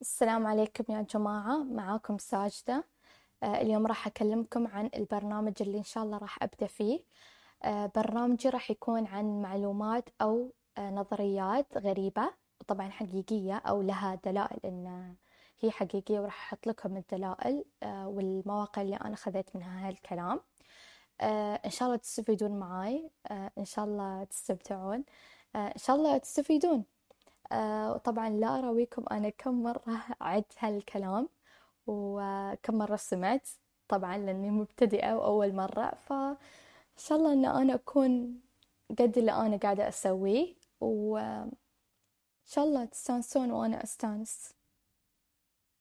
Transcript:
السلام عليكم يا جماعة معاكم ساجدة. آه، اليوم راح أكلمكم عن البرنامج اللي إن شاء الله راح أبدأ فيه. آه، برنامجي راح يكون عن معلومات أو آه، نظريات غريبة وطبعا حقيقية أو لها دلائل إن هي حقيقية وراح أحط لكم الدلائل والمواقع اللي أنا خذيت منها هالكلام. إن شاء الله تستفيدون معاي. إن شاء الله تستمتعون. إن شاء الله تستفيدون. وطبعا لا أراويكم أنا كم مرة عدت هالكلام وكم مرة سمعت طبعا لأني مبتدئة وأول مرة. فإن شاء الله أن أنا أكون قد اللي أنا قاعدة أسويه وإن شاء الله تستانسون وأنا أستانس.